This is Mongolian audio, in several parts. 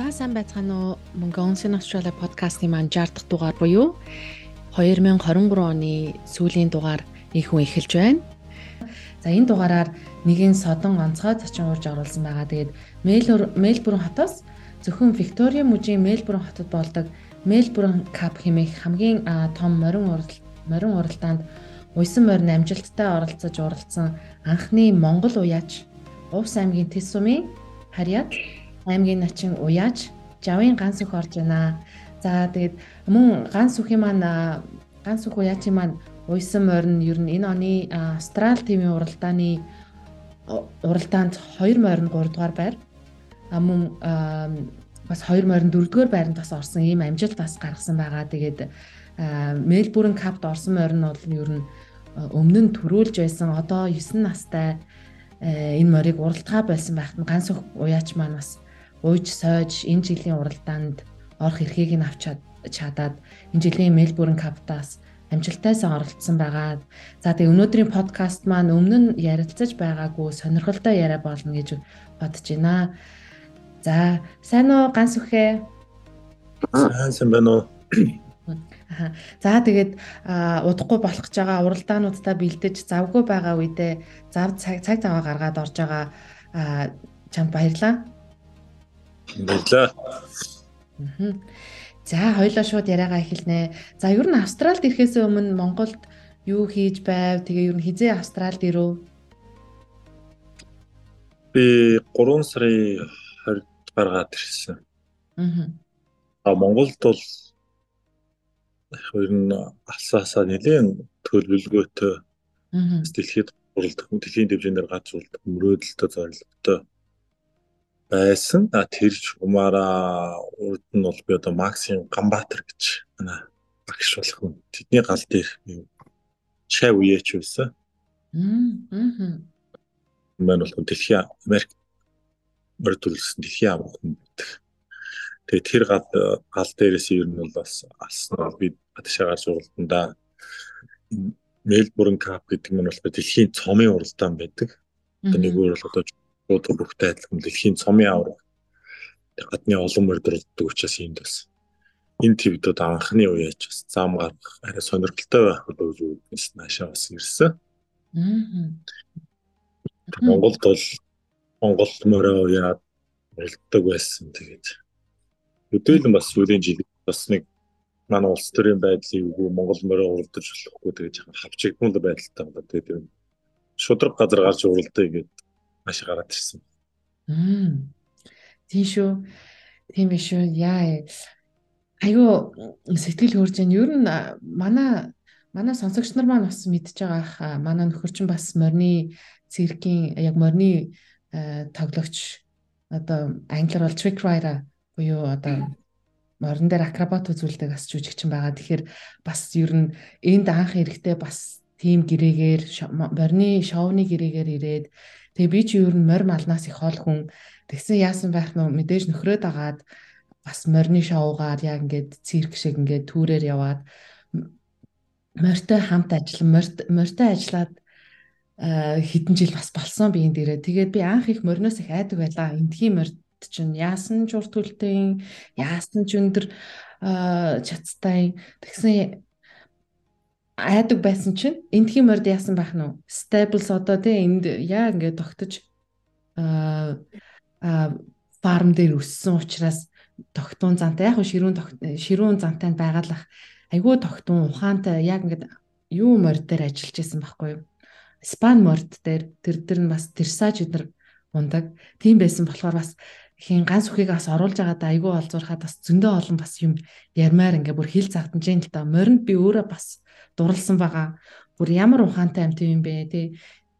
Та сайн байцгаана уу? Mongolian Australia podcast-ийн маань 60 дахь дугаар буюу 2023 оны сүүлийн дугаар их хүн эхэлж байна. За энэ дугаараар нэгэн содон онцгой зочин урж оруулсан байгаа. Тэгээд Мельбурн хотоос зөвхөн Виктория мужийн Мельбурн хотод болдог Мельбурн Cup хэмээх хамгийн том морин урал морин уралдаанд уйсан морин амжилттай оролцож уралдсан анхны Монгол уяач Увс аймгийн Тэс сумын Харьяат аймгийн начин уяаж жавын ганц өх орж байна. За тэгээд мөн ганц үхийн маань ганц өх уяачийн маань уйсан морин ер нь энэ оны Австрали тивийн уралдааны уралдаанд 2 морин 3 дугаар байр. А мөн бас 2 морин 4 дугаар байранд бас орсон ийм амжилт бас гаргасан байгаа. Тэгээд Мельбурн капт орсон морин бол ер нь өмнө нь төрүүлж байсан одоо 9 настай энэ морийг уралдгаа болсон байхад ганц уяач маань бас ууж сойж энэ жилийн уралдаанд орох эрхийг нь авч чадаад энэ жилийн Мельбурн каптаас амжилтайсаа оролцсон байгаа. За тэгээ өнөөдрийн подкаст маань өмнө нь ярилцаж байгаагүй сонирхолтой яриа болно гэж бодож байна. За сайн уу ганц үхээ? Сайн сайн байна уу? За тэгээд удахгүй болох гэж байгаа уралдаануудтай бэлдэж завгүй байгаа үедээ зав цаг цаг заваа гаргаад орж байгаа чамд баярлаа. Баярлаа. За хоёлоо шууд яриагаа эхэлнэ. За ер нь Австралид ирэхээс өмнө Монголд юу хийж байв? Тэгээ ер нь хизээ Австралид ирв? Би 3 сарын 20-д гаргаад ирсэн. Аа. А Монголд бол ер нь алсаасаа нэлээд төлөвлөгөөтэй дэлхийд уралдах дэлхийн дэвжээгээр газруулдаг мөрөөдөлтөй зорилготой байсан. А тэр чумаараа урд нь бол би одоо Максим Гамбатар гэж манай багш болох хүн. Тэдний гал дээр чай үеч байсан. Аа. Мэн бол дэлхийн Америк мөрдүүлсэн дэлхийн ам хүн байдаг. Тэгээ тэр гал гал дээрээс ер нь бол бас алсан би гадаашаа гарч уралдандаа Мельбурн кап гэдэг нь бол дэлхийн цомын уралдаан байдаг. Одоо нэг өөр бол одоо уудга бүхтэй адилхан дэлхийн цомын авраг гадны олон мордорддаг учраас энд бас энэ твдүүд анхны үеэж бас зам гаргах арай сонирхолтой байх болов уу гэж наашаа бас ирсэн. Монголд бол Монгол мороо яад уралддаг байсан тэгээд өдөөлөн бас сүүлийн жил бас нэг манай улс төрийн байдлыг үгүй Монгол мороо уралдаж болохгүй тэгээд хавчигдмал байдалтай болоо тэгээд шудраг газар гарч уралдаа гэдэг маш гараад ирсэн. Тийм шүү. Тийм шүү. Яа. Айгу сэтгэл хөөрж जैन. Ер нь манай манай сонсогч нар маань бас мэдж байгаа ах манай нөхөр чинь бас морины циркийн яг морины тоглогч одоо англиар бол trick rider буюу одоо морин дээр акробат үзүүлдэг бас жүжигчин байгаа. Тэгэхээр бас ер нь энд анх эрэхтэй бас тим гэрээгээр морины шоуны гэрээгээр ирээд Тэгээ би чи ер нь морь малнаас их хол хүн тэгсэн яасан байх нь мэдээж нөхрөөд агаад бас морины шоугаар яг ингээд цирк шиг ингээд түүрээр яваад морьтой хамт ажил морьтой ажиллаад хэдэн жил бас болсон би энэ дээрээ. Тэгээд би анх их мориноос их айдаг байлаа. Эндхийн морьд чинь яасан ч урт төлтэй, яасан ч өндөр чацтай. Тэгсэн айдаг байсан чинь эндхийн морд яасан байх нь Staples одоо тий энд яа ингээд тогтож аа фарм дээр өссөн учраас тогтун зантай. Яг ширүүн ширүүн зантай байгалах. Айгүй тогтун ухаантай яг ингээд юу морд дээр ажиллаж исэн байхгүй юу? Спан морд дээр тэр тэр нь бас тэрсаж өдр ундаг тийм байсан болохоор бас хин ганц үхийг бас оруулж байгаад айгүй олзуурхаад бас зөндөө олон бас юм ярмаар ингээ бүр хил загтан жин л та моринд би өөрөө бас дурлсан байгаа. Бүр ямар ухаантай амт юм бэ тий.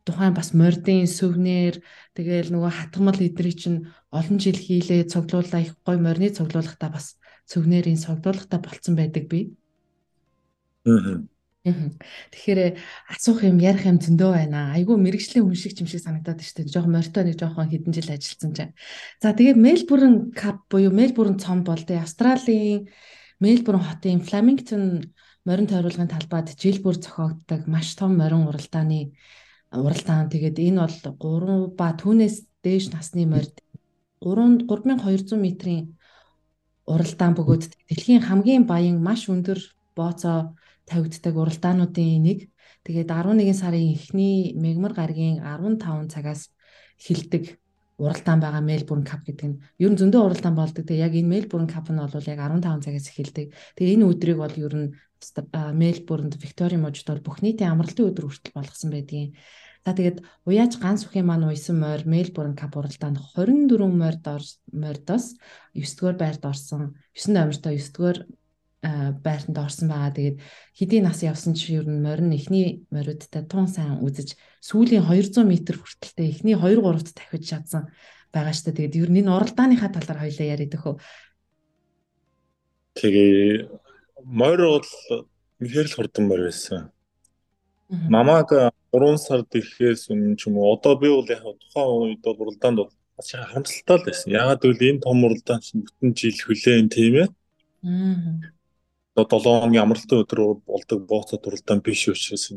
Тухайн бас мордын сүвнэр тэгээл нөгөө хатгамал эдрий чинь олон жил хийлээ цуглуулаа их гой морины цуглуулгахдаа бас сүвнэрийн цуглуулгатай болцсон байдаг би. Аа. Тэгэхээр асуух юм ярих юм зөндөө байна. Айгүй мэрэгжлийн хүн шиг юм шиг санагдаад дээ. Жохон морьтой нэг жохон хэдэн жил ажилласан чинь. За тэгээд Мельбурн кап буюу Мельбурн цом бол тэ Австралийн Мельбурн хотын Flemington морин тойруулгын талбайд жил бүр зохиогддог маш том морин уралдааны уралдаан. Тэгээд энэ бол 3 ба түүнээс дээш насны морд 3 3200 метрийн уралдаан бөгөөд дэлхийн хамгийн баян маш өндөр бооцоо тавигддаг уралдаануудын нэг. Тэгээд 11 сарын эхний мегмар гарагийн 15 цагаас эхэлдэг уралдаан байгаа Melbourne Cup гэдэг нь ер нь зөндөө уралдаан болдог. Тэгээ яг энэ Melbourne Cup нь бол яг 15 цагаас эхэлдэг. Тэгээ энэ өдрийг бол ер нь Melbourne Victoria мужид бол бүх нийтийн амралтын өдөр хүртэл болгосон байдгийн. За тэгээд уяаж ганц бүхэн маань уйсан морь Melbourne Cup уралдаанд 24 морьд морьдоос 9 дугаар байрт орсон. 9 номертой 9 дугаар байртанд орсон байгаа. Тэгээд хэдийн нас явсан чи ер нь морин эхний мориудтай тун сайн үзэж сүүлийн 200 м хүртэлтэй эхний 2 3-т тавхиж чадсан байгаа дээ. Тэгээд ер нь энэ уралдааныхаа талаар хоёлаа яриад өгөө. Тэгээ морь бол үнэхээр л хурдан морь байсан. Намаг 3 сард ирэхээс өмнө ч юм уу одоо би бол яг тухайн үед бол уралдаанд бол бас харамсалтай л байсан. Ягаад гэвэл энэ том уралдаан чинь бүтэн жил хүлээн тийм ээ. Аа 7 хоногийн амралтын өдөр болдог бооцоо уралдаан биш учраас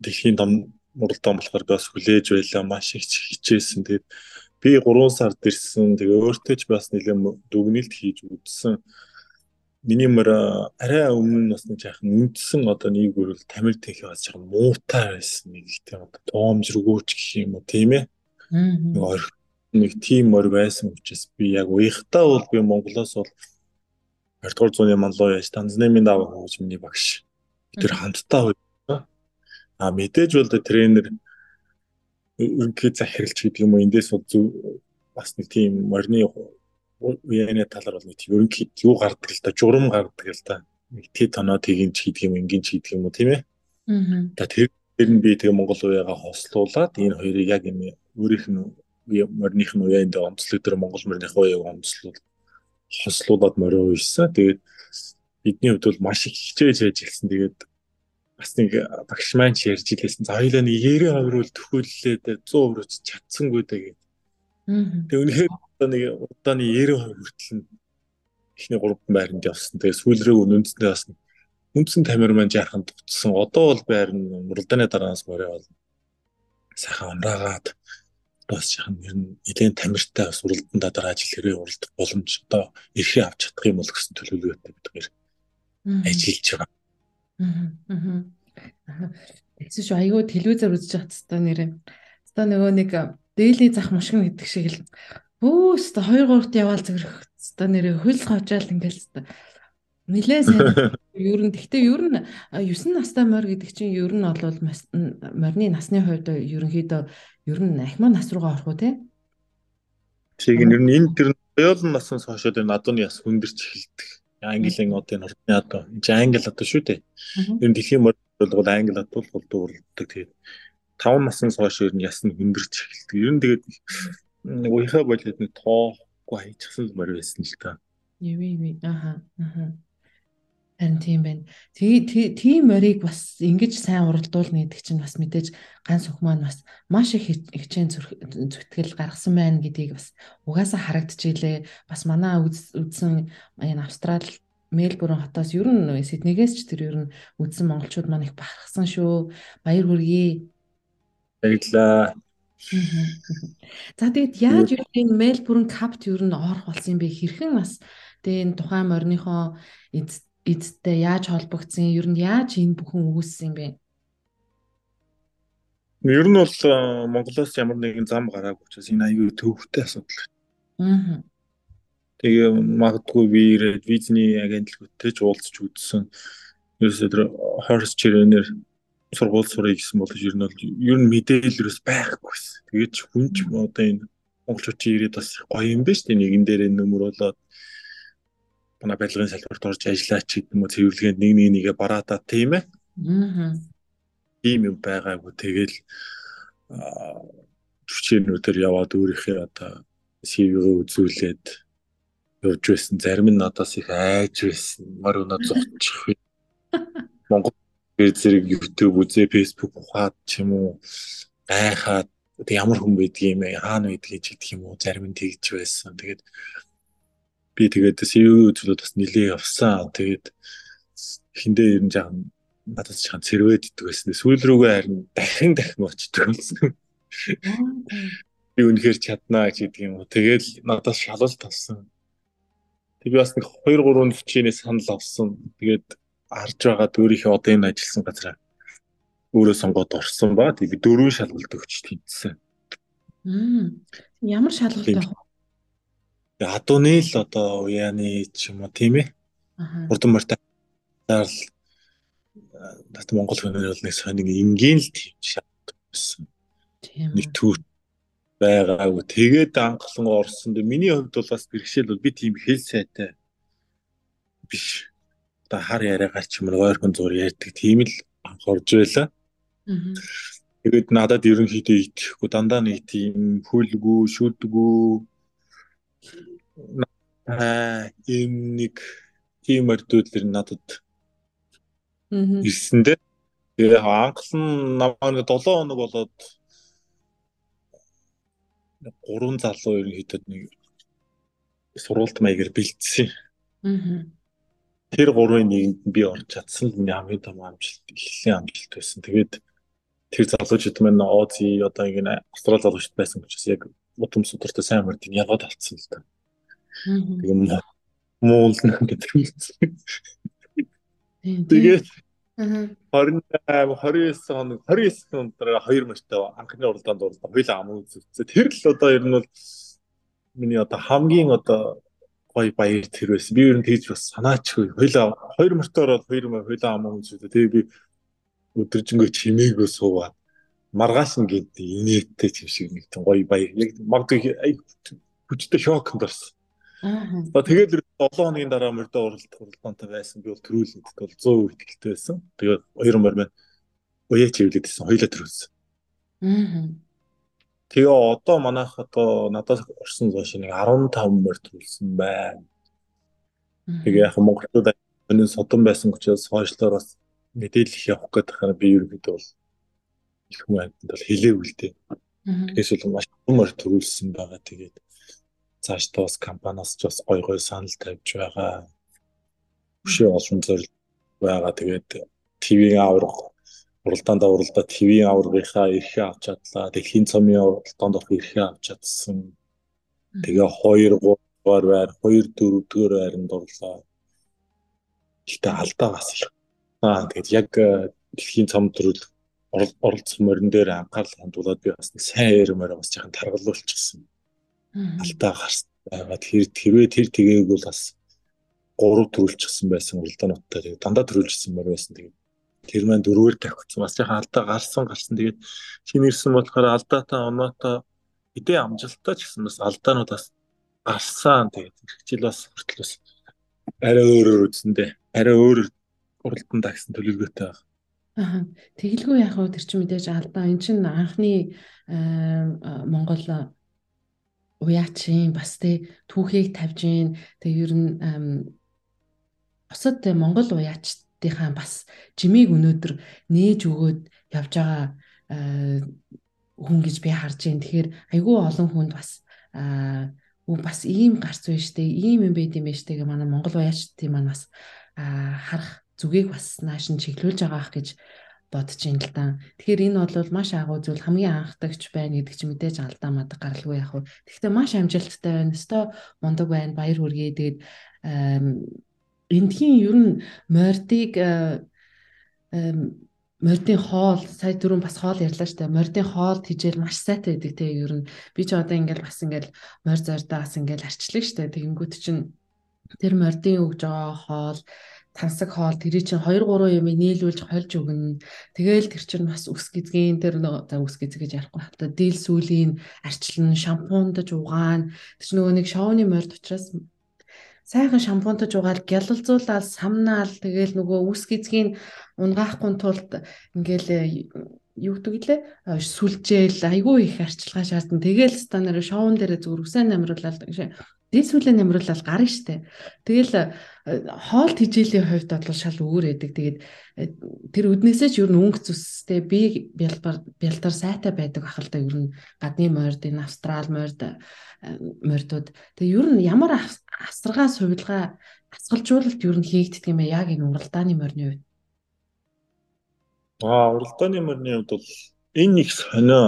дэлхийн том уралдаан болохоор бас хүлээж байлаа маш их хичээсэн. Тэгээд би 3 сард ирсэн. Тэгээ өөртөө ч бас нэлээд дүгнэлт хийж үзсэн. Миний мөр арай өмнө нь бас нэг яахан үндсэн одоо нэг үрэл тамир техник бас яахан муутай байсан нэг тийм одоо тоомжргөөч гэх юм уу тийм ээ. Нэг нэг тийм мөр байсан учраас би яг уяхтаа бол би Монголоос бол 20 дугаар зууны манлуу яаж Танзанийн даваа хөгж миний багш. Тэр хамтдаа а мэдээж бол тренер үнэхээр захиралч гэдэг юм уу эндээс бол бас нэг тийм морины уяаны талаар бол нэг тийм ерөнхий юу гардаг л да журам гардаг л да нэг тий тоноо тгийн ч хийдэг юм ингийн ч хийдэг юм уу тийм ээ. Аа тэр тэр нь би тэгээ Монгол уяагаа хослуулад энэ хоёрыг яг энэ өөрийнх нь морных нь уяанд онцлог дээр Монгол морных уяаг онцлуул хослуулаад морио уйсан. Тэгээд бидний хувьд бол маш их хичээж хэлсэн. Тэгээд бас нэг багш маань ч ярьж илсэн. За хоёлаа нэг 92 үл төхөөллээд 100 өрөөж чадсангүй даа гэдэг. Тэгээд үнэхээр одоо нэг удааны 92 хүртэл эхний 3 байранд явсан. Тэгээд сүүлрээ үнэндээ бас үндсэн тамир маань жаахан дутсан. Одоо бол байр нь уралдааны дараанаас морио бол сайхан унраагаад бас ер нь нэгэн тамиртай бас уралдандаа дараа ажил хэрэг уралдах боломж одоо эрхээ авч чадах юм бол гэсэн төлөвлөгөөтэй бид хоёр ажиллаж байгаа. Аа. Тэгсэн шүү айгүй телевизээр үзэж хат та нэрээ. Одоо нөгөө нэг дээлийн зах мушгин гэдэг шиг л өө өстө 2 3-т яваал зүрх. Одоо нэрээ хөл хожаал ингээл Нилээ сайн. Ер нь гэхдээ ер нь 9 настай морь гэдэг чинь ер нь бол морины насны хувьд ерөнхийдөө ер нь ахмаа нас руугаа орох уу те? Тэг ер нь энэ тэр оюулн наснаас хойш тэр надууны яс хүндэрч эхэлдэг. Английн одоо энэ орны одоо энэ англи одоо шүү дээ. Ер нь дэлхийн морь бол англи одоо болдог болдог тэгээд 5 наснаас хойш ер нь яс нь хүндэрч эхэлдэг. Ер нь тэгээд нэг уяхаа болоод нэг тоохгүй хайчихсан морь байсан л та. Яви яви. Аха. Аха. Харин тийм байна. Тийм морийг бас ингэж сайн уралдуулна гэдэг чинь бас мэдээж ганц өх маань бас маш их хичээн зүтгэл гаргасан байна гэдгийг бас угаасаа харагдчихжээ. Бас манай үзсэн энэ Австрал Мельбурн хотоос ер нь Сиднейгээс ч тэр ер нь үзсэн монголчууд маань их бахархсан шүү. Баяр хүргэе. Баярлалаа. За тэгээд яаж юу энэ Мельбурн капт ер нь орох болсон юм бэ? Хэрхэн бас тэгээ энэ тухайн морныхоо эд эдтэй яаж холбогдсон ер нь яаж энэ бүхэн үүссэн юм бэ? Ер нь бол Монголоос ямар нэгэн зам гараагүй учраас энэ аюу төвхтэй асуудал. Аа. Тэгээ магадгүй би ирээд визний агентлагуудтэй ч уулзч үзсэн. Ерөөсөө тэр хорс чирэнээр сургууль сурах гэсэн бол ер нь бол ер нь мэдээлэлээс байхгүйсэн. Тэгээд ч хүн ч одоо энэ монголчууд ирээд бас гоё юм байна шүү дээ. Нэгэн дээр нөмөр болоод манай барилгын салбарт орж ажиллаач гэдэг юм уу цэвэрлэгэнд нэг нэг нэгэ бараадаа тийм ээ. Аа. Тийм юм байгаагүй тэгэл төвчнүүдээр яваад өөрийнхөө одоо CV-гээ үзүүлээд явж байсан. Зарим нь надаас их айж байсан. Мөр өнө зогчих. Монгол зэрэг YouTube үзээ, Facebook ухаад ч юм уу гайхаад ямар хүн байдгийг юм бэ? Хаана байдгийг ч гэдэг юм уу? Зарим нь тэгж байсан. Тэгээд би тэгээд CV үзүүлээд бас нилээ явсан. Тэгээд хиндээ ер нь жаахан надад ч хан цэрвэд иддэг байсан. Сүүл рүүгээ харин дахин дахин очдөг болсон. Би үнэхээр чаднаа гэж хэлдэг юм уу. Тэгэл надаас шалгалт авсан. би бас нэг 2 3 хичээнээс санал авсан. Тэгээд харж байгаа өөрийнхөө одоо энэ ажилласан газараа өөрөө сонгоод орсон ба тэг би дөрвөн шалгалт өгч тэнцсэн. Ямар шалгалт авах? Адууны л одоо уяаны ч юм уу тийм ээ. Урдан морьтой дарл нат Монгол хүмүүс бол нэг сонин энгийн л тийм шалгалт байсан. Нэг төр байгаагүй. Тэгээд анхлан орсон. Миний хувьд бол бас бэрхшээл бол би тийм хэл сайтай биш. Одоо хар яриагаар ч юм уу ойрхон зур ярьдаг тийм л анх орж байла. Тэгээд надад ерөнхийдөө итгэхгүй дандаа нэг тийм хүлгүү, шүдгүү аа ийм нэг тийм өрдөөдлөр надад ирсэндээ тэгээ анхлан намайг 7 хоног болоод гурван залуу ерөнхийдөө нэг сургалт маягаар бэлдсэн. Тэр гурвын нэгэнд би орж чадсан л хамгийн том амжилт, эхлэлийн амжилт байсан. Тэгээд тэр залуучууд маань Ози одоо ингэ Австрали залуучууд байсан учраас яг удам судартай сайн мөрдийг ялгаад алдсан л та. Тэгээд муул гэдэг юм. Тэгээд 28 29 хоног 29 хоног дараа 2 мөртөө анхны уралдаанд дурлаа. Хоёлаа ам үзсэн. Тэр л одоо ер нь бол миний одоо хамгийн одоо гоё баяр тэр байсан. Би ер нь тэгж бас санаачгүй. Хоёлаа 2 мөртөө ороод 2 мөр хоёлаа ам үзсэн. Тэгээ би өдөржингөө чимээгөө суугаад маргааш нь гээд инээдтэй юм шиг нэг гоё баяр. Яг магадгүй хүчтэй шокнд орсон. Аа. Тэгээд 7 хоногийн дараа мөрдөө уралдах уралдаантай байсан. Би бол төрүүлэнд бол 100% итгэлтэй байсан. Тэгээд хоёр мөр маань уяач хөвлөдсөн. Хоёлаа төрүүлсэн. Аа. Тэгээ одоо манайх одоо надаас орсон зоош нэг 15 мөр төрүүлсэн байна. Тэгээ яг Монголд өнөө содон байсан учраас хойшлоор бас мэдээлэл явах гэдэг хараа би ерөнхийдөө бол хүмүүс амьтанд бол хэлээгүй л дээ. Тэгээс бол маш мөр төрүүлсэн байгаа. Тэгээд цааш бас компаниас ч бас гой гой санал тавьж байгаа. Өшөө олон зорилго байгаа. Тэгээд ТV-ийн авраг уралдаанд уралдаа ТV-ийн аврагынхаа эрхээ авч чадлаа. Дэлхийн цомын уралдаанд орох эрхээ авч чадсан. Тэгээ 2 3 дугаар байр, 2 4 дугаар байранд орлоо. Гэтэ алдаа бас их. Аа тэгээд яг э, дэлхийн цом төрөл оролцох морин дээр анхаарал хандуулад би бас сайн ярмаар бас жоохон таргалуулчихсан алдаа гарсан байгаа. Тэр тэрвээ тэр тэгээг бол бас 3 төрүүлчихсэн байсан уралдаануудтай. Тэгээд дандаа төрүүлжсэн мөр байсан. Тэгээд тэр маань дөрөөр тавьчихсан. Бас яхаа алдаа гарсан гарсан. Тэгээд хин ирсэн болохоор алдаатаа оноотой эдээ амжилттай ч гэсэн бас алдаанууд бас гарсан. Тэгээд хэрэгжил бас хүртэл бас арай өөрөөр үзэндээ арай өөр уралдаанд агсан төлөвлөгөөтэй байна. Аа. Тэгэлгүй яг хөө тэр чинь мэдээж алдаа. Энд чинь анхны Монгол уяачин бас тэ түүхийг тавьж гин тэгээ ер нь бусад Монгол уяачдынхаа бас жимийг өнөөдөр нээж өгөөд явж байгаа хүн гэж би харж байна. Тэгэхээр айгүй олон хүнд бас уу бас ийм гарц байна штэ, ийм юм байд юм байна штэ гэ манай Монгол уяачдын маань бас харах зүгийг бас нааш нь чиглүүлж байгаа ах гэж бодож ин л та. Тэгэхээр энэ бол маш агуу зүйл хамгийн анхдагч байна гэдэг чи мэдээж алдаа мадаг гаралгүй яг хуу. Тэгэхдээ маш амжилттай байна. Өстой мундаг байна. Баяр хүргэе. Тэгээд эндхийн ер нь мордыг мордын хоол сая түрүүн бас хоол ярьлаа штэ мордын хоол тижэл маш сайтай байдаг те ер нь би ч одоо ингээл бас ингээл морь зордоо бас ингээл арчлаг штэ тэгэнгүүт чинь тэр мордын өгж байгаа хоол тансаг хоол тэр чинь 2 3 юм нийлүүлж хольж өгнө. Тэгээл тэр чинь бас үс гизгийн тэр за үс гизг гэж ярихгүй хата дийл сүлийн арчлан шампундаж угаана. Тэр чинь нөгөө нэг шоуны морд учраас сайхан шампунтаж угаал гялалзуулаад самнаал тэгээл нөгөө үс гизгийн унгаахгүй тулд ингээл юу гэдэг лээ сүлжээл айгүй их арчилгаа шаардсан. Тэгээл станаар шоун дээр зүгээр үсэн амруулаад дээд сүлээ намруулаад гарна штэ. Тэгэл хоол тижээлийн хувьд бол шал өөр эдэг. Тэгээд тэр үднээсээ ч ер нь өнгө зүстэй би бялбар бялдар сайтай байдаг ахал та ер нь гадны морд энэ австрал морд мордууд. Тэгээ ер нь ямар асаргаа сувилгаа асгалжуулалт ер нь хийгддэг юм яг энэ уралдааны морины үед. Аа уралдааны морины хувьд бол энэ их сонио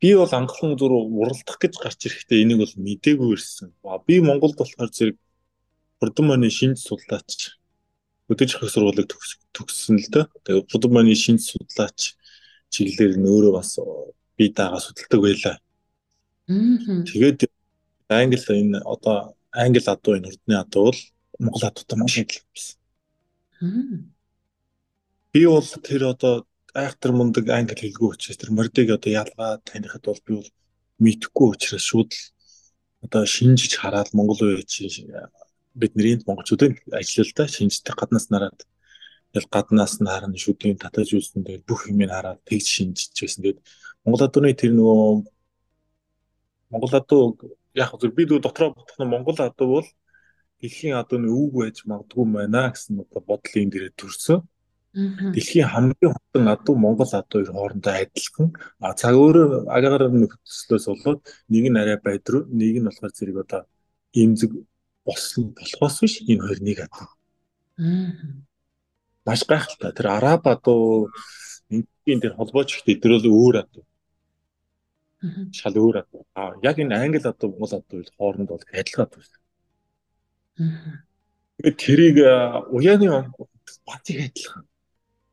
би бол анхлан зүр уралдах гэж гарч ирэхдээ энийг бол мдээгүй ирсэн. Би Монголд болохоор зэрэг хурдан маань шинж судлаач өдөрж их сургуулийг төгссөн л доо. Тэгээ хурдан маань шинж судлаач чиглэлээр нь өөрөө бас бие даага судалдаг байлаа. Тэгээд англи энэ одоо англи адуу энэ урдны адуу бол монгол адуутай маш адил байсан. Би бол тэр одоо айхтар мундаг англи хэлгүй учраас тэр мордыг одоо ялгаа танихад бол би бол мэдхгүй учраас шууд л одоо шинжиж хараад монгол үе чи бидний монголчуудын ажиллалдаа шинжтэй гаднаас нараад тэгэл гаднаас нь харна шүдийн татаж үзсэн тэгэл бүх юмыг хараад тэгж шинжиж байсан. Тэгээд монгол адууны тэр нөгөө монгол адуу яг зөв би дотроо бодох нь монгол адуу бол дэлхийн адууны үг байж магадгүй байна гэсэн одоо бодлын дээрээ төрсөн. Дэлхийн хамгийн хурдан адуу Монгол адуу хоёр хоорондоо адилхан. А цаг өөр агаагаар нөхцлөөс болоод нэг нь арай байдруу, нэг нь болохоор зэрэг одоо имзэг болсон болохоос биш энэ хоёр нэг адуу. Маш гайхалтай. Тэр араб адуу энгийн тэр холбооч ихтэй тэр бол өөр адуу. Шал өөр адуу. А яг энэ англи адуу Монгол адуу хооронд бол адилхан адуу. Тэгээд тэрийг уяаны бацыг адилхан.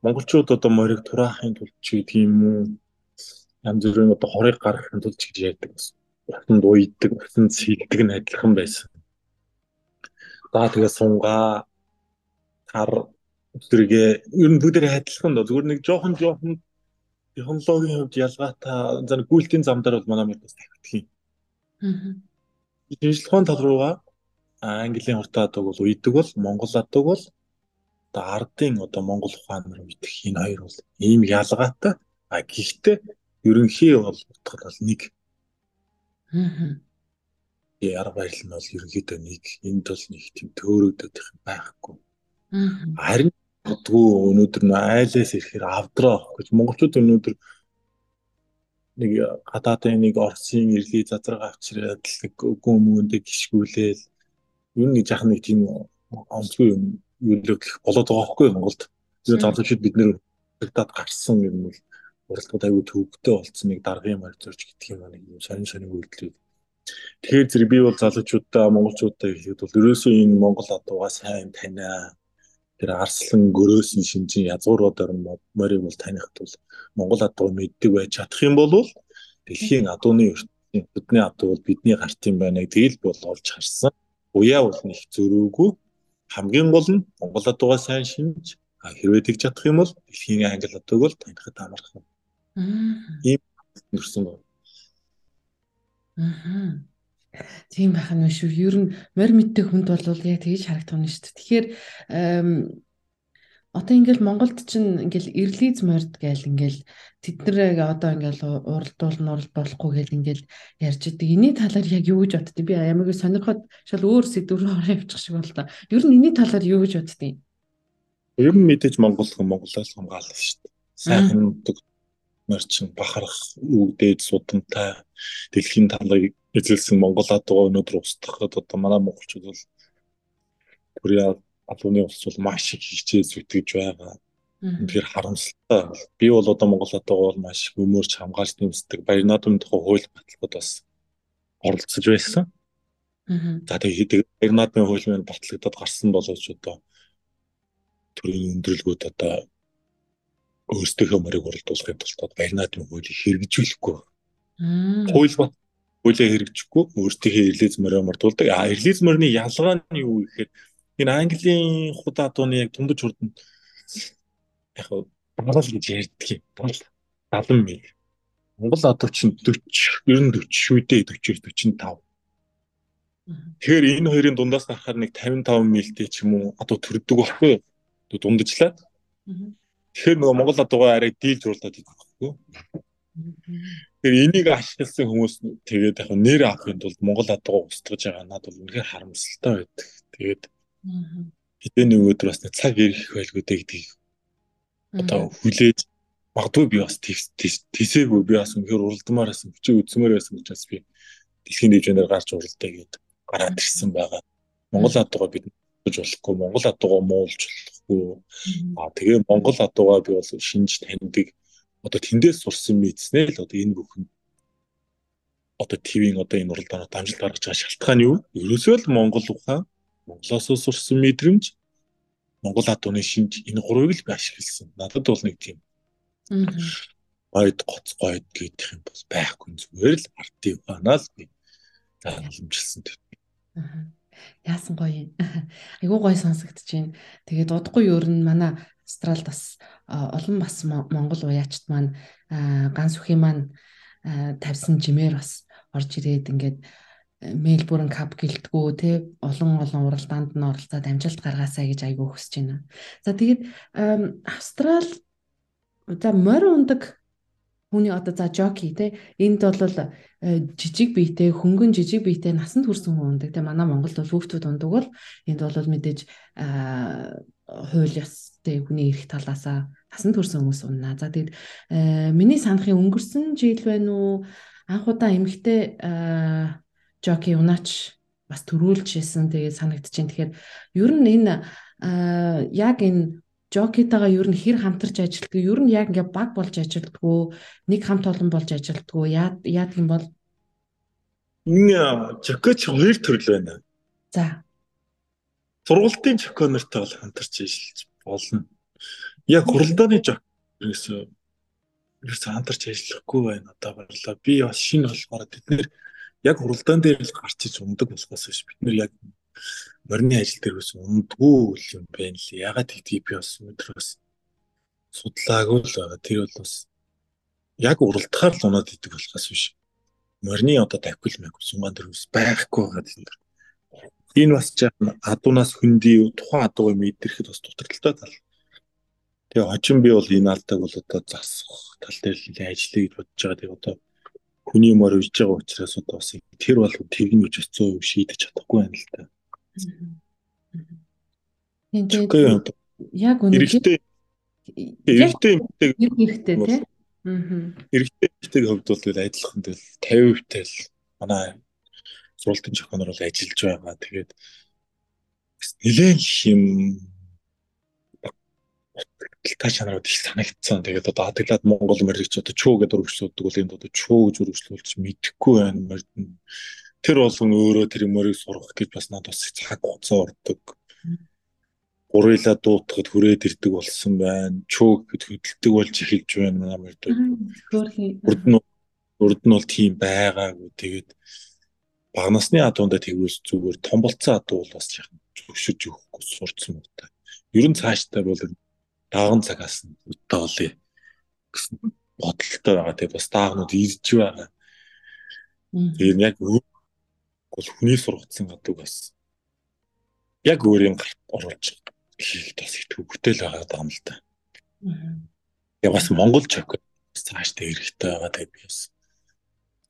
Монголчууд одоо морийг тураахын тулд ч гэдэг юм уу янз бүрийн одоо хорыг гаргахын тулд ч гэж ярьдаг. Утанд уйддаг, утанд сэлдэг нь адилхан байсан. За тэгээ сунгаа тар өсрөгээ ер нь бүгдээ адилхан доо зүгээр нэг жоохон жоохон технологийн хувьд ялгаатай зан гүйлтийн замдаар бол манай мөрөөс тавьдаг юм. Аа. Шинжилгээний тал руугаа Английн хурдан адаг бол уйдаг бол Монгол адаг бол одоо ардын одоо Монгол ухаан руу идэх энэ хоёр бол ийм ялгаатай. А гэхдээ ерөнхий бол утгал бол нэг. Аа. Яар баярл нь бол ерөнхийдөө нэг энд бол нэг тийм төөрөгдөд байхгүй. Аа. Харин бодгүй өнөөдөр нөө айлаас ирэхээр авдраа гэж монголчууд өнөөдөр нэг гадаадын нэг Оросын ирлий зазраг авчираад нэг гүмүндэ гიშгүүлээл ер нь жах нэг тийм онцгүй юм үйлдэх болоод байгаа байхгүй Монголд. Тэр залуучууд бид нэр тагтаад гарсан юм бол уралдууд аягүй төвөгтэй болцсон нэг даргын морь зорж гэдэг юм нэг юм сонин сонин үйлдэлүүд. Тэгэхээр зэрэг би бол залуучуудаа монголчуудаа хэлэхэд бол ерөөсөө энэ Монгол адуугаа сайн танаа. Тэр арслан гөрөөсөн шинжин язгууруудаар морийг бол танихд бол Монгол адуу мэддэг байж чадах юм бол дэлхийн адууны ертөнцийн бидний адуу бол бидний гарт юм байна гэдгийг бол олж харсан уяа бол нэг зөрүүгүй хамгийн гол нь Монгол адуугаа сайн шинж хэрвээ тэгж чадах юм бол дэлхийн англи адууг бол танихад амархан. Ийм нэрсэн байна. Аа. Тийм байх нь шүү. Ер нь морь мэддэг хүнд бол яг тэгж харагдах нь шүү. Тэгэхээр Одоо ингээл Монголд чинь ингээл эрлиз морд гээл ингээл тэд нарыг одоо ингээл уралдуул нурал болохгүй гээл ингээл ярьж идэг. Эний талаар яг юу гэж боддгийг би ямагийн сонирхоод шал өөр сэдв рүү ороо явчих шиг бол та. Ер нь энэний талаар юу гэж боддгийг? Ер нь мэдээж Монгол хүн Монголоос хамгаална шүү дээ. Сайхан морчин бахарх үгдээд судамтай дэлхийн талыг эзэлсэн Монгол адуу өнөөдөр устгахад одоо манай монголчууд бол Кореа алууны улс бол маш их хичээл зүтгэж байгаа. Тэгэхээр харамсалтай. Би бол одоо Монгол хатгаа бол маш өмөрч хамгаалж нэмсдэг баяр наадмын тухай хууль баталгад бас оролцож байсан. За тэгээд баяр наадмын хууль маань батлагдаад гарсан боловч одоо төрийн өндөрлгүүд одоо өөрсдийнхөө морийг уралдуулахын тулд баяр наадмын хуулийг хэрэгжүүлэхгүй. Хууль бат хуулийг хэрэгжихгүй өөрсдийнхөө эрлиз морийг мордуулдаг. А эрлиз морины ялгаа нь юу гэхээр энэ Английн худаа дууны яг дундаж хурдан яг балал гэж ярьдаг юм. 70 мил. Монгол одоо чинь 40 90 40 шүү дээ 40 45. Тэгэхээр энэ хоёрын дундаас гарахаар нэг 55 милтэй ч юм уу одоо төрдөг байхгүй юу? Дундажлаад. Тэгэхээр нөгөө Монгол адуугаа арай дийлж урлаад идэх байхгүй юу? Тэгэхээр энийг ашигласан хүмүүс тэгээд яг нэр авахын тулд Монгол адуугаа устгаж байгаа надад бол үнэхээр харамсалтай байдаг. Тэгээд хэдэн нэг өдөр бас цаг ирэх байлгүй дээ гэдгийг одоо хүлээж магадгүй би бас тийсээгүй би бас үнэхээр уралдмаар байсан хүчээ үзмээр байсан учраас би дэлхийн дэвжээр гарч уралдаа гээд гараад ирсэн байгаа. Монгол адуугаа бид болж болохгүй, Монгол адуугаа муулж болохгүй. Аа тэгээ Монгол адуугаа би бол шинж таньдаг. Одоо тэндээс сурсан мэдснээ л одоо энэ бүхэн. Одоо ТV-ийн одоо энэ уралдаанууд амжилт гаргаж байгаа шалтгаан юу? Ерөөсөө л Монгол ухаан Монголоос сурсан мэдрэмж Монгол адууны шинж энэ гурвыг л би ашигласан. Надад бол нэг тийм гойд гоц гойд гэх юм бол байхгүй зүгээр л артив банаа л би уламжилсан тэр. Яасан гоё юм. Айгуу гоё сонсогдож байна. Тэгээд удахгүй юу н манай Австралид бас олон бас Монгол уяачт маань ганс үхий маань тавьсан жимээр бас орж ирээд ингээд Мельбурн кап гэлтгүү те олон олон уралдаанд нь оролцоод амжилт гаргаасаа гэж айгүй хүсэж байна. За тэгээд Австрал за морь ундаг хүний одоо за жоки те энд бол э, жижиг биетэй хөнгөн жижиг биетэй насанд хүрсэн хүн ундаг те манай Монголд бол хүүхдүүд ундаг бол энд бол мэдээж хууль ёстэй хүний эрх талаасаа насанд хүрсэн хүмүүс уннаа. За тэгээд э, миний санахын өнгөрсөн жил байна уу анх удаа эмэгтэй жоки унаач бас төрүүлжсэн тэгээд санагдаж байна. Тэгэхээр ер нь энэ яг энэ жокитагаа ер нь хэр хамтарч ажилтдаг ер нь яг ингээ баг болж ажилтдаггүй нэг хамт олон болж ажилтдаггүй яадаг юм бол энэ жокоч хоёр төрөл байна. За. Сургалтын жоконортой бол хамтарч ажиллаж болно. Яг хуралдааны жок ерөөсөө ерөөсөө хамтарч ажиллахгүй байна. Одоо баярлаа. Би бас шинэ болохоор тэд нэр яг хуралдаан дээр л гарч иж ундаг болохоос биш бид нар яг морины ажил дээр бас ундгүй юм байна л. Ягаад гэдгийг би бас өнөөдөр бас судлаагүй л байгаа. Тэр бол бас яг уралдахаар л унаад идэг болохоос биш. Морины одоо тавхил мэг сунгаан дээр бас байхгүй байгаа тийм дэр. Энэ бас жаахан адуунаас хөндөй тухайн адуугаа мэдрэхэд бас дутагдaltaй тал. Тэгээ хожим би бол энэ алдааг бол одоо засах тал дээр л ажиллая гэж бодож байгаа. Тэгээ одоо хүний мөр үйж байгаа учраас одоо бас тэр бол тэрний үж 100% шийдэж чадахгүй байна л та. Тэгээд яг үнэ эрэгтэй эмэгтэй эрэгтэй тий. Эрэгтэй эмэгтэйг хувьд бол адилхан тэгэл 50% тэл манай сургалтын зохионоор бол ажиллаж байгаа. Тэгээд нэлээд юм та чанарууд их санагдсан. Тэгээд одоо Адаглаад Монгол морилч одоо чуу гэдэг үргэлжлүүлдэг бол энд одоо чуу гэж үргэлжлүүлж мэдэхгүй байна. Морин тэр болгон өөрөө тэр морийг сурах гэж бас надад бас цаг хугацаа ордог. Гурилаа дуутахад хүрээд ирдэг болсон байна. Чуу гэд хөдөлдөг болж эхэлж байна манай морид. Урд нь урд нь бол тийм байгаагүй. Тэгээд багнасны адуундаа тэгвэл зүгээр том болцсон адуу бол бас яхан зөвшөж өгөхгүй сурцсан юм та. Ер нь цааштай бол даган цагаас нь өдөө олъё гэсэн бодолтой байгаа. Тэгээ бас даагнууд ирж байгаа. Тэгээ яг бол хүний сургацсан гадууг бас яг өөрийн гарт оруулж хийх бас их төвөгтэй л байгаа юм л да. Тэгээ бас Монгол чок цаашдаа эрэхтэй байгаа. Тэгээ би бас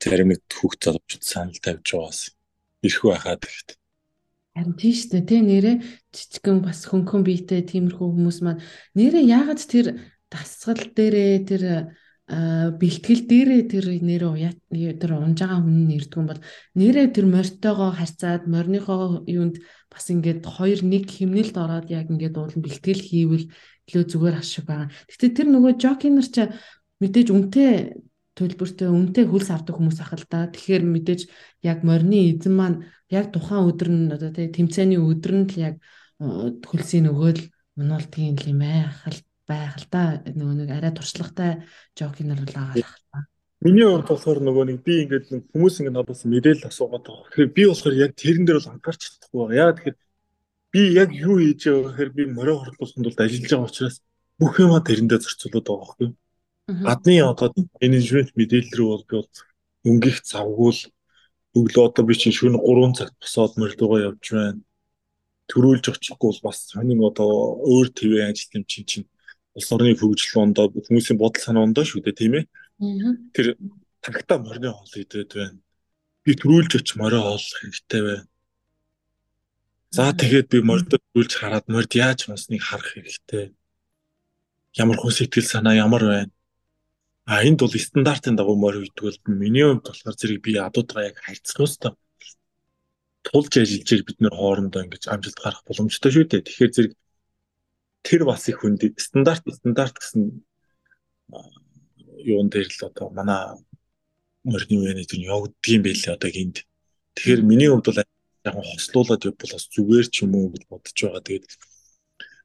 зарим нэг хүүхд залуучууд санал тавьж байгаас ирэх байхаа тэгэхдээ Харин тийш дээ тий нэрээ жижигэн бас хөнгөн биетэй тиймэрхүү хүмүүс маань нэрээ яагаад тэр дасгал дээрээ тэр бэлтгэл дээрээ тэр нэрээ уяа тэр унж байгаа хүн нэрдгүн бол нэрээ тэр морьтойгоо харьцаад морьныхоо юунд бас ингээд хоёр нэг химнэлд ороод яг ингээд уулан бэлтгэл хийвэл илүү зүгээр ашиг байгаа. Гэтэ тэр нөгөө жокинер ч мэдээж үнтэй төлбөртэй үнэтэй хөлс авдаг хүмүүс ах л да. Тэгэхээр мэдээж яг морины эзэн маань яг тухайн өдөр нь одоо тий тэмцээний өдөр нь л яг хөлсийн нөгөөл муналтгийн юм айхал байх л да. нөгөө нэг арай туршлагатай жокинер л байгаа л байна. Миний хувьд болохоор нөгөө нэг би ингээд нэг хүмүүс ингээд надаас мэдээлэл асуугаад байгаа. Тэгэхээр би болохоор яг тэрэн дээр бол анхаарч чадахгүй байгаа. Яа тэгэхээр би яг юу хийж байгаа гэхээр би морио хордлуулсанд бол ажиллаж байгаа учраас бүх юмаа тэрэндээ зорцуулаад байгаа байхгүй юу? Гадны одоо менежмент мэдээлэл рүү бол би бол өнгөх завгүй л өглөө одоо би чинь шөнө 3 цагт босоод мөрдөгөө явж байна. Төрүүлж очихгүй бол бас сонин одоо өөр твээ ажил юм чинь чинь улс орны хөгжил ондоо хүмүүсийн бодол санаа ондоо шүү дээ тийм ээ. Тэр тагтаа морины хоол идээд байна. Би төрүүлж очих морой хоол хэрэгтэй байна. За тэгээд би мордо төрүүлж хараад морд яаж унсныг харах хэрэгтэй. Ямар хүн сэтгэл санаа ямар байна А энд бол стандартын дагуу морь үйдэг бол миний хувьд болохоор зэрэг би адуудгаа яг харьцах ёстой. Тулж ажиллаж бид нэр хоорондоо ингэж амжилт гарах боломжтой шүү дээ. Тэгэхээр зэрэг тэр бас их хүнд стандарт стандарт гэсэн юун дээр л одоо манай морины менежер явагддгийм байлээ одоо гинт. Тэгэхээр миний хувьд бол яг хослуулаад явбал бас зүгээр ч юм уу гэж бодож байгаа. Тэгээд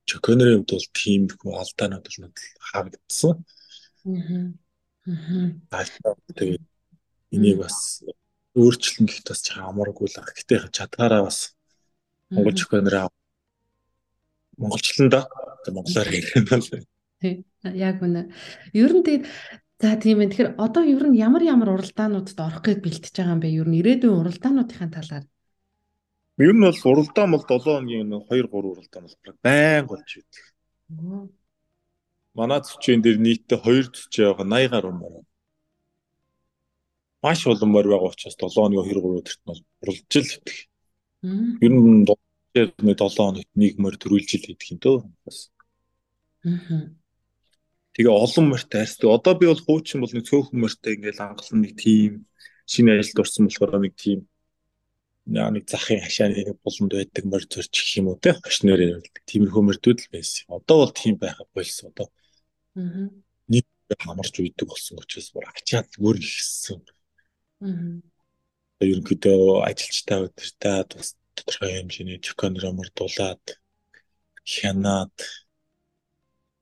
Чоконерийн хувьд бол тийм их алдаанууд бол надад харагдсан. Аа. Аа. Тэгээд энийг бас өөрчлөн гэхэд бас чамааргүй л. Гэтэ чадгаараа бас Монгол Чоконераа монголчлондоо монголоор ярих юм бол. Тий. Яг үнэ. Ер нь тэгээд За тийм ээ. Тэгэхээр одоо ер нь ямар ямар уралдаануудад орох гэж бэлтэж байгаа юм бэ? Ер нь ирээдүйн уралдаануудын талаар. Ер нь бол уралдаан бол 7 хоногийн 2 3 уралдаан бол байнга болж байдаг. Манай зүчэн дээр нийтдээ 2 зүчээ байгаа 80 гаруй мөр. Маш олон мөр байгаа учраас 7 хоногийн 2 3 өдөрт нь уралж л идэх. Ер нь 7 хоногт нэг мөр төрүүлж л идэх юм дөө. Аа Тэгээ олон морьтой арьсдаг. Одоо би бол хуучин бол нэг цөөхөн морьтой ингээл ангалан нэг тийм шинэ ажилд орсон болохоор нэг тийм яа нэг захын хашааны нэг буланд байдаг морь зорч гэх юм уу те хошноор тиймэрхүү морьдүүд л байсан. Одоо бол тийм байха болсон одоо. Аа. Нэг хамарч үйдэг болсон учраас бүр ачаад бүр ихсэн. Аа. Ерөнхийдөө ажилчтай өдөртөө бас тодорхой хэмжээний чоконор мордуулаад хянаад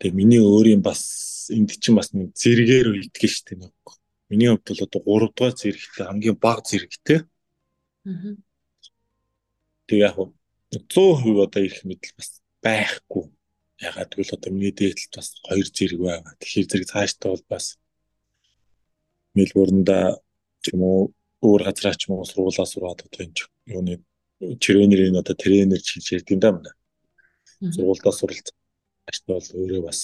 Тэгээ миний өөрийн бас энд чинь бас нэг зэрэгээр үлдгэн штэ нэг. Миний хувьд бол одоо 3 дугаар зэрэгтэй хамгийн бага зэрэгтэй. Аа. Тэгээ яг 100% одоо их мэдл бас байхгүй. Ягаад гэвэл одоо миний дээдлэлт бас хоёр зэрэг байгаа. Тэгэхээр зэрэг цаашдаа бол бас Мельбурнда ч юм уу өөр газраа ч юм уу сургуулаа сураад одоо энэ юуны тренерийн одоо тренер хийж ярьд юм да мөн. Сургуульдаа суралцсан Аштай бол өөрөө бас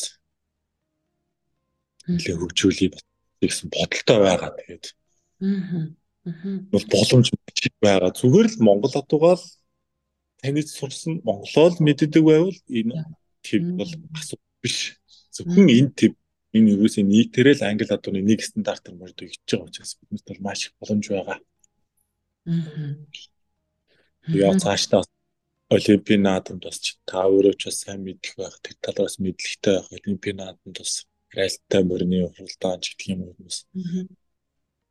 нэлээ хөгжүүлээ гэсэн бодолтой байгаа. Тэгээд. Бол боломж байгаа. Зүгээр л Монгол адуугаал таныг сурсан монголоор мэддэг байвал энэ тийм бол асуудал биш. Зөвхөн энэ тийм энэ юусэн нийтээрээ л англи адууны нэг стандартаар мөрдөг гэж байгаа учраас биднэрт бол маш их боломж байгаа. Аа. Яг цаашдаа Олимпийн наадамд бас та өөрөө ч бас сайн мэдэх байх. Тэр талаас мэдлэгтэй байх. Олимпийн наадамд бас райлттай мөрний уралдаан ч гэх юм уу бас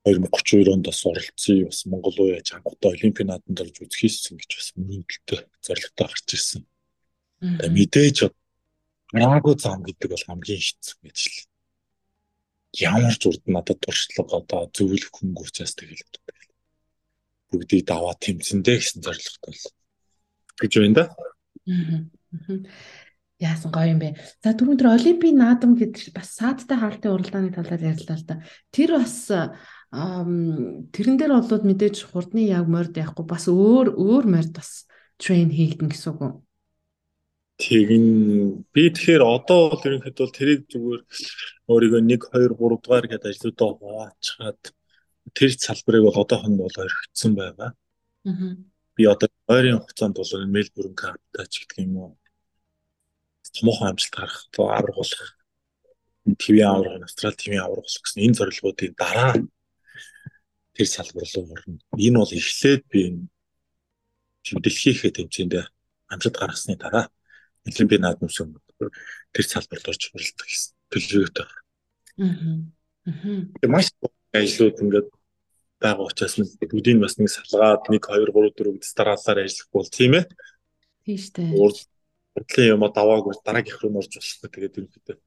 2032 онд бас оролцсон бас Монгол уу яаж хангалттай Олимпийн наадамд орж үзэх хийсэн гэж бас мөрөдөлтөй зорилготой гарч ирсэн. Мэдээж Ягу зам гэдэг бол хамгийн хэцүү гэж л. Ямар ч урд надад туршлага одоо зөвлөх хөнгөрчээс тэгэл бүгдийг даваа тэмцэндэ гэсэн зорилготой л гэж байна да. Яасан гоё юм бэ. За түрүүн тэр Олимпийн наадам гэдэг бас саадтай хаалтын уралдааны талаар ярьлаа л да. Тэр бас тэрэн дээр болоод мэдээж хурдны яг морд яахгүй бас өөр өөр морд бас трейн хийгдэн гэсэн үг? Тэгин би тэгэхээр одоо бол ерөнхийдөө тэрийг зүгээр өөрийгөө 1 2 3 дугаар гэдэг ажлуудаа хуваачаад тэр салбарыг бол одоохон бол орхицсан байгаа. Аа би одоо ойрын хугацаанд бол Мельбурн Каптач гэдэг юм уу томоохон амжилт гарах арга болох ТV аврах, Австрал ТV аврах гэсэн энэ зорилгоодын дараа тэр салбар руу орно. Энэ бол эхлээд би энэ дэлхийхээ тэмцээндээ амжилт гаргасны дараа Олимпийн наадмын тэр салбарт орж уралдах гэсэн төлөвлөгөөтэй байна. Аа. Маш ажлууд ингээд байгаа учраас бүгдийг бас нэг салгаад 1 2 3 4 гэж дараалалаар ажиллах бол тийм ээ. Тийм штэ. Урдлын юм даваагүй дараагийнх руу норж болохгүй тэгээд ерөнхийдөө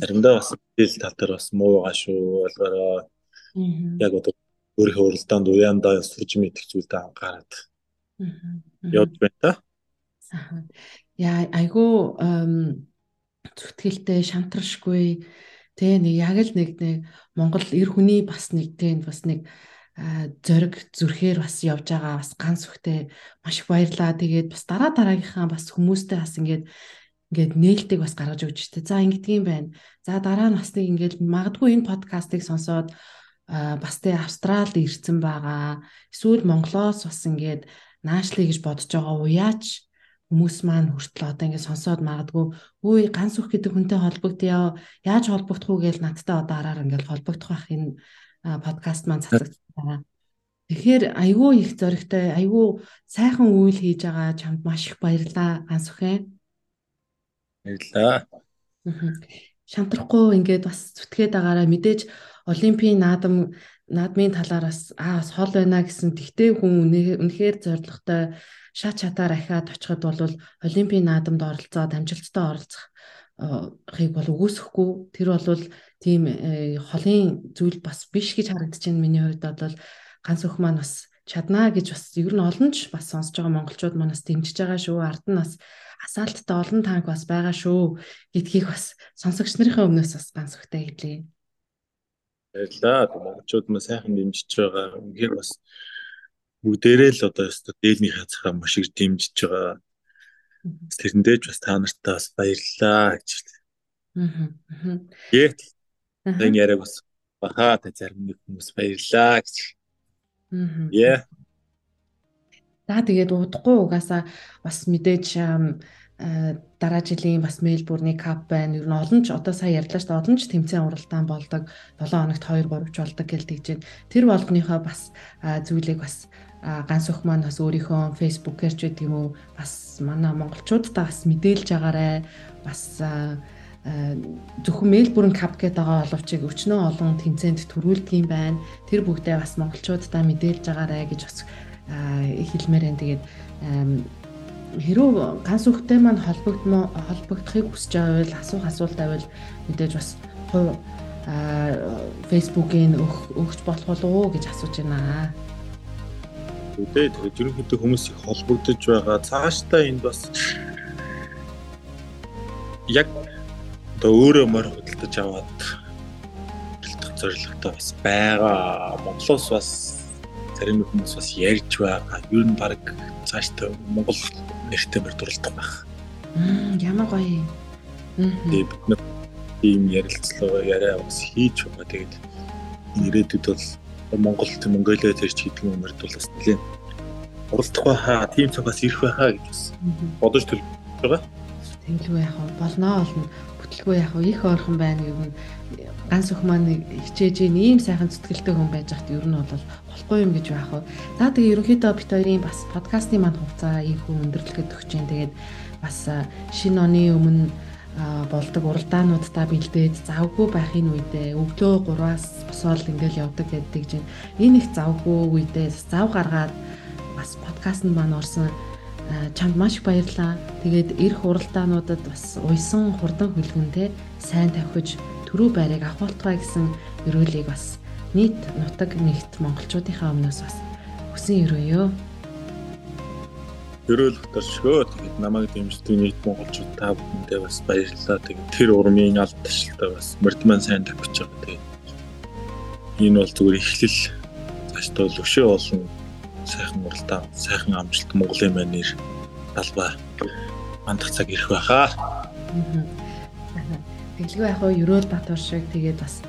заримдаа бас хэл тал дээр бас муу байгаа шүү ойлгороо. Яг одоо өөрийнхөө уралдаанд уяндаа сурж мэдэх зүйлдээ анхаарат. Явд байна та. Яа айгу зүтгэлтэй шантаршгүй тэ нэг яг л нэг нэг Монгол эр хүний бас нэг тэ бас нэг зориг зүрхээр бас явж байгаа бас ганц үхтэй маш их баярлаа. Тэгээд бас дараа дараагийнхаа бас хүмүүстэй бас ингээд ингээд нээлтийг бас гаргаж өгч штэ. За ингэдгийм байна. За дараа нь бас нэг ингээд магадгүй энэ подкастыг сонсоод бас тэ Австралид ирсэн байгаа. Эсвэл Монголоос бас ингээд наашлыг гэж бодож байгаа уяач хүмүүс маань хүртэл одоо ингээд сонсоод магадгүй үй ганц үх гэдэг хүнтэй холбогдъё. Яаж холбогдох уу гэж надтай одоо араар ингээд холбогдох байх энэ подкаст маань цацагдсан. Тэгэхээр айгүй их зоригтой, айгүй сайхан үйл хийж байгаа чамд маш их баярлалаа ганс үхэ. Баярлалаа. Шантрахгүй ингээд бас зүтгээд байгаараа мэдээж Олимпийн наадам наадмын талаар бас аа бас хол байна гэсэн тэгтээ хүн үнэхээр зоригтой шат чатаар ахиад очиход бол олимпийн наадамд оролцоод амжилттай оролцох хийг бол үгүйсэхгүй тэр бол тийм э, холын зүйл бас биш гэж харагдаж байна миний хувьд бол ганц өх маань бас чаднаа гэж бас ер нь олон ч бас сонсож байгаа монголчууд манаас дэмжиж байгаа шүү ард нь бас асаалттай олон танк бас байгаа шүү гэдгийг бас сонсогч нарын өмнөөс бас ганц өгтэй хэлье. Баярлалаа. Монголчууд маань сайхан дэмжиж байгаа. Үнэхээр бас бүгдээрээ л одоо ёстой дээлний хязгаараа маш их дэмжиж байгаа. Тэрэндээ ч бас та нартай бас баярлалаа гэж. Аа. Гэт. Энэ яриаг бас бахаа та зарим нэг хүмүүс баярлалаа гэж. Аа. Яа. За тэгээд удахгүй угаасаа бас мэдээж дараа жилийн бас Мельбурний кап байна. Ер нь олон ч одоо сая ярьлаа шүү дээ. Олон ч тэмцээн уралдаан болдог. 7 хоногт 2 3 ч болдог гэж тэгж байна. Тэр болгоныхоо бас зүйлийг бас ганц өх маань бас өөрийнхөө фэйсбүүкээр ч гэдэг юм уу бас манай монголчуудаа бас мэдээлж агаарэ. Бас зөвхөн Мельбурн кап гэдэг байгаа оловчийг өчнөө олон тэмцээнд төрүүлдэг юм байна. Тэр бүгдээ бас монголчуудаа мэдээлж агаарэ гэж бас хэлмээр энэ тэгээд хэрүү ганц үхтэй маань холбогдмо холбогдохыг хүсэж байгаа бол асуух асуулт байвал мэдээж бас хувь фэйсбүүкийн өгч болох болов уу гэж асууж байна. Үгүй тэгээд ерөнхийдөө хүмүүс их холбогдож байгаа. Цаашдаа энд бас яг одоо өөрөө морь худалдаж аваад бэлтгэх зорилготой бас байгаа. Монголоос бас зарим хүмүүс бас ярьж байгаа. Ер нь баг цаашдаа Монгол нэртэй мөр дурлдаг байх. Ямар гоё. Тэгээд бид нар ийм ярилцлага яриа бас хийж байгаа. Тэгээд ирээдүйд бол Монголд Монголиа төрч гэдэг юм мөрд бол бас нэлээд уралдах байхаа, тийм цагаас ирэх байхаа гэж бодож төлөвлөж байгаа. Тэглгүй яах вэ? Болноо болно. Бүтлгүй яах вэ? Их орхон байна юм. Ганц өх маань хичээж ийм сайхан зүтгэлтэй хүн байж хат ер нь бол болохгүй юм гэж байх уу. За тэгээ ерөнхийдөө бит хоёрын бас подкастын маань хугацаа их өндөрлөхөд өгч जैन. Тэгээд бас шинэ оны өмнө болдог уралдаануудтай бэлдээд завгүй байхын үедээ өглөө 3-аас босоод ингээл явдаг гэдэг чинь энэ их завгүй үедээ зав гаргаад бас подкаст нь маань орсон чамд маш их баярлаа. Тэгээд эх уралдаануудад бас уйсан хурдан хөлгөнтэй сайн тавхиж төрөө байрыг авахултгай гэсэн өрөөлийг бас нийт нутаг нэгт монголчуудынхаа өмнөөс бас хүсэн өрөөё. Өрөөлөх төршгөө тэгээд намайг дэмждэг нийт монголчууд та бүхэндээ бас баярлалаа. Тэгээд тэр урмын алд ташлтаа бас мөрдман сайн тавьчих байгаа. Тэгээд энэ бол зүгээр эхлэл цаашдаа өшөө олон сайхан уралдаа, сайхан амжилт Монголын маань нэр талбай мандах цаг ирэх байхаа. Тэглгүй яг хөө Ерөөл Батуур шиг тэгээд бас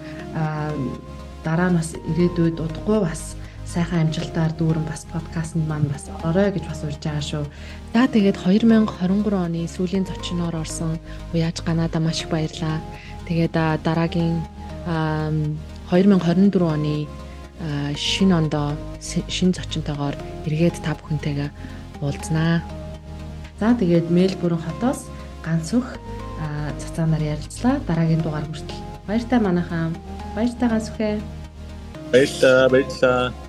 дараа нь бас ирээдүйд удахгүй бас сайхан амжилтаар дүүрэн бас подкастт маань бас орой гэж бас урьж байгаа шүү. За тэгээд 2023 оны сүүлийн зочноор орсон Уяаж Ганада маш их баярлаа. Тэгээд дараагийн 2024 оны шинэ ондоо шинэ зочинтойгоор эргээд та бүхэнтэйгээ уулзнаа. За тэгээд Мельбурн хотоос ганцөх цацаанаар ярилцлаа. Дараагийн дугаар хүртэл баяртай манайхаа Баяртайгаа сүхэ. Баярлалаа, баярлалаа.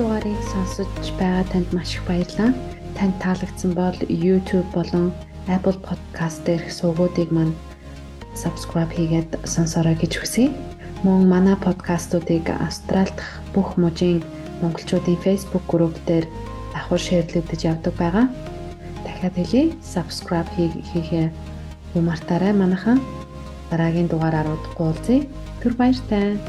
Дугаарыг сонсож байгаа танд маш их баярлалаа. Танд таалагдсан бол YouTube болон Apple Podcast дээрх сувгуудыг маань subscribe хийгээд сонсорой гэж хүсье. Мөн манай подкастуудыг Австрал дахь бүх мужийн монголчуудын Facebook групп дээр давхар шеэрлэгдэж явдаг байгаа дахиад хэлье. Subscribe хийхээ мартаарай манайхан. Дараагийн дугаараар уулзъя. Түр баяртай.